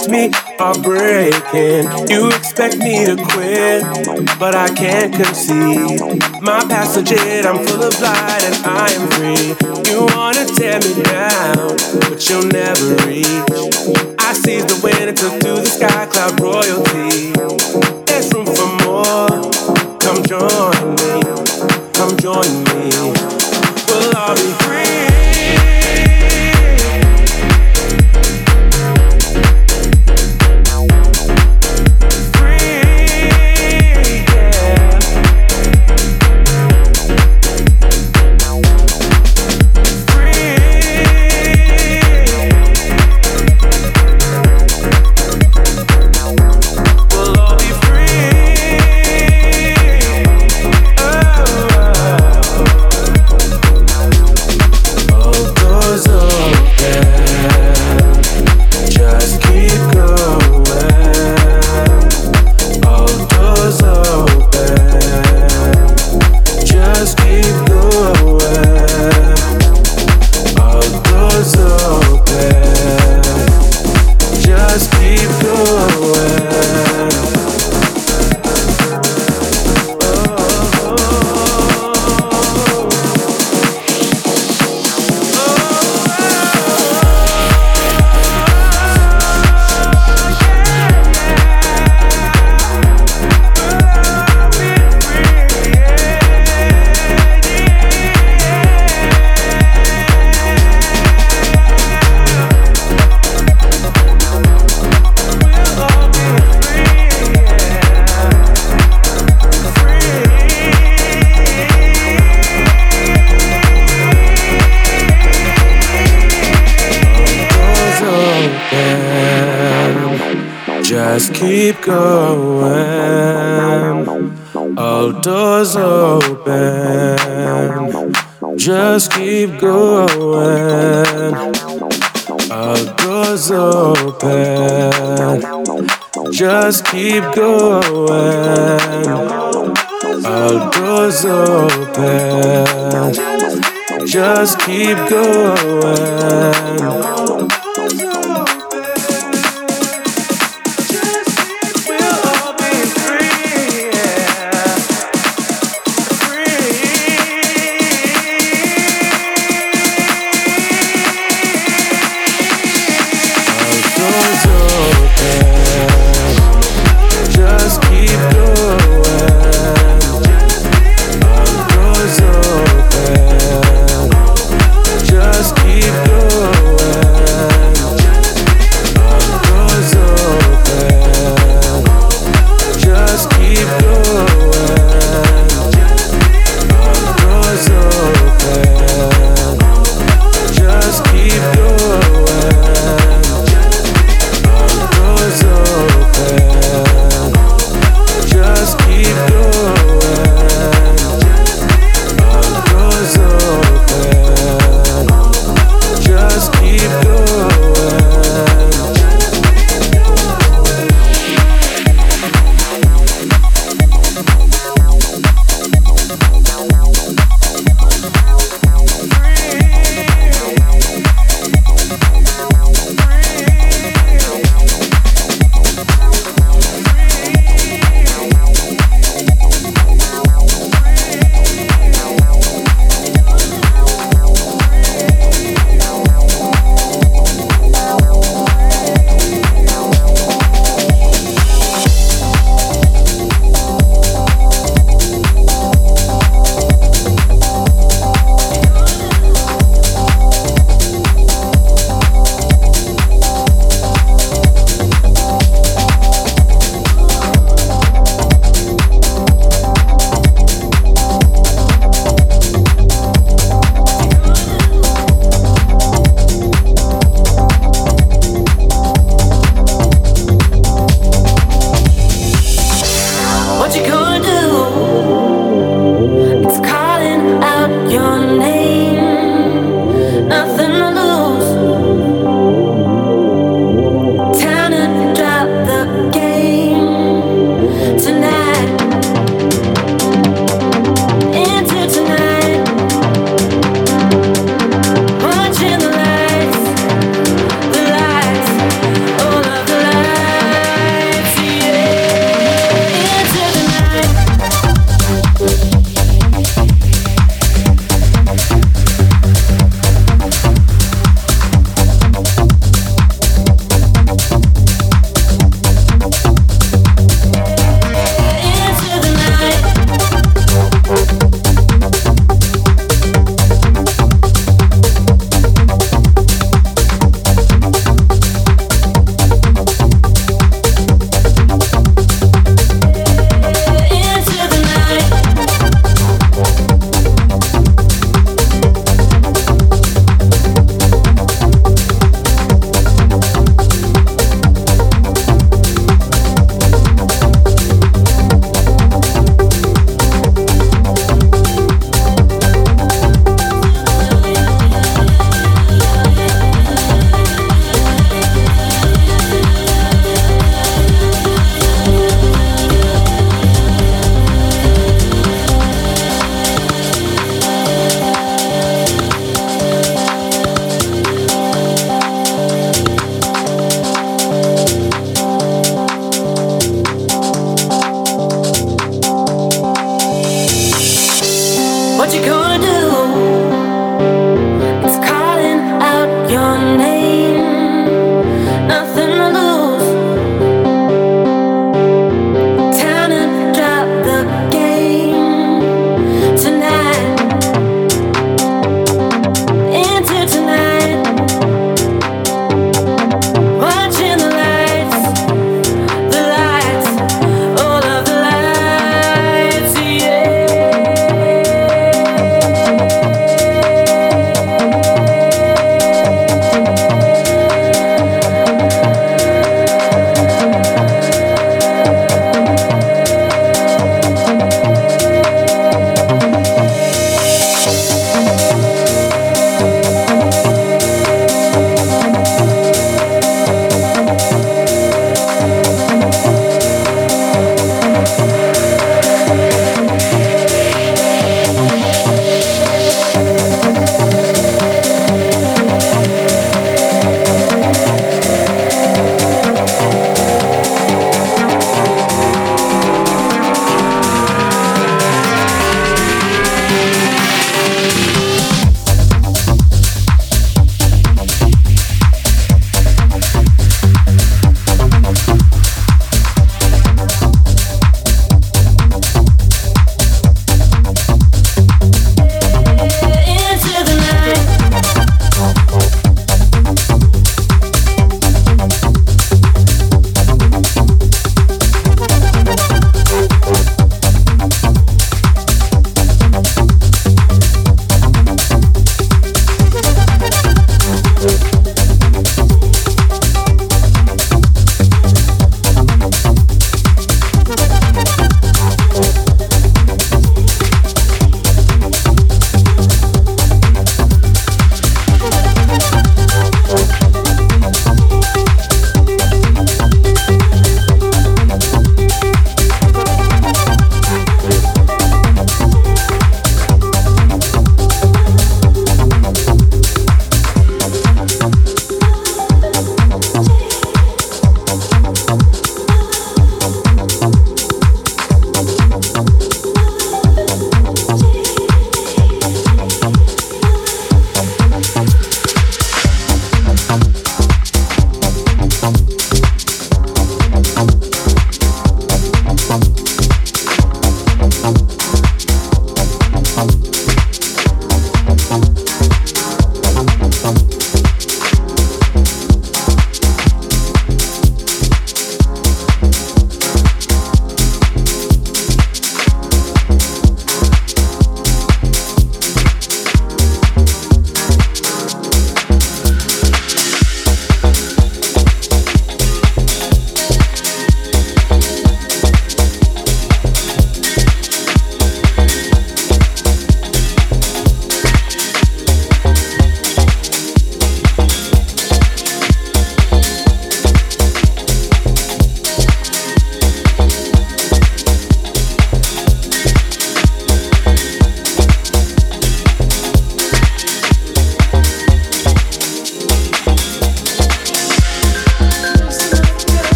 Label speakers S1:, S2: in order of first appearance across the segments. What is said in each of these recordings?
S1: against me are breaking. You expect me to quit, but I can't concede. My passage, I'm full of light and I am free. You wanna tear me down, but you'll never reach. I seize the wind and took to the sky, cloud royalty. Keep going. All doors open. Just keep going.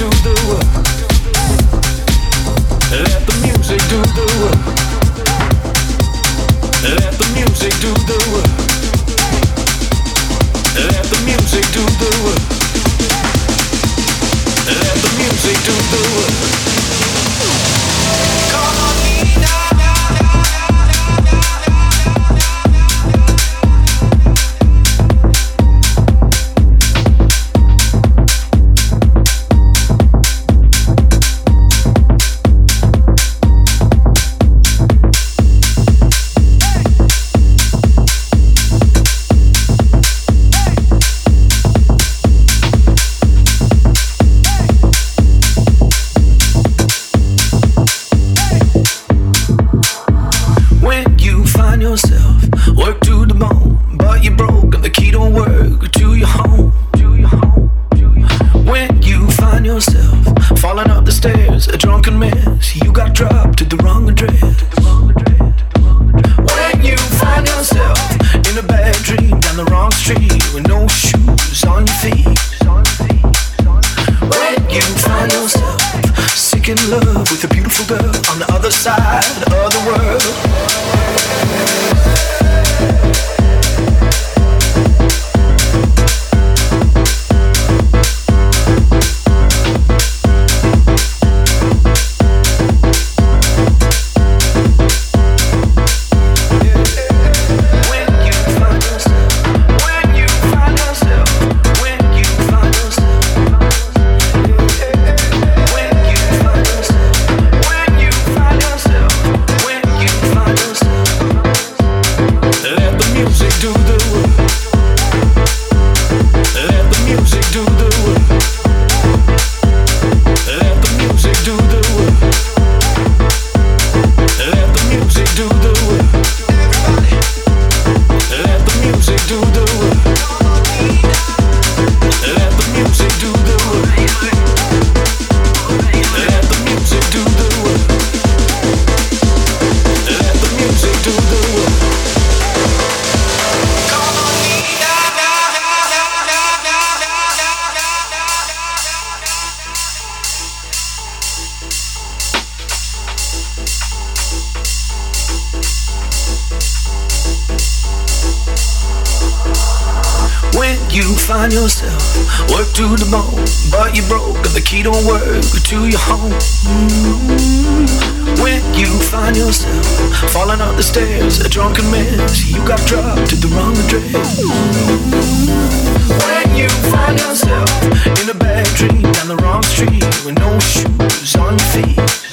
S1: Let the music do the. Let the music do. Let the music do the work. Let the music do the work. find yourself falling up the stairs, a drunken mess. You got dropped at the wrong address.
S2: When you find yourself in a bad dream down the wrong street with no shoes on your feet.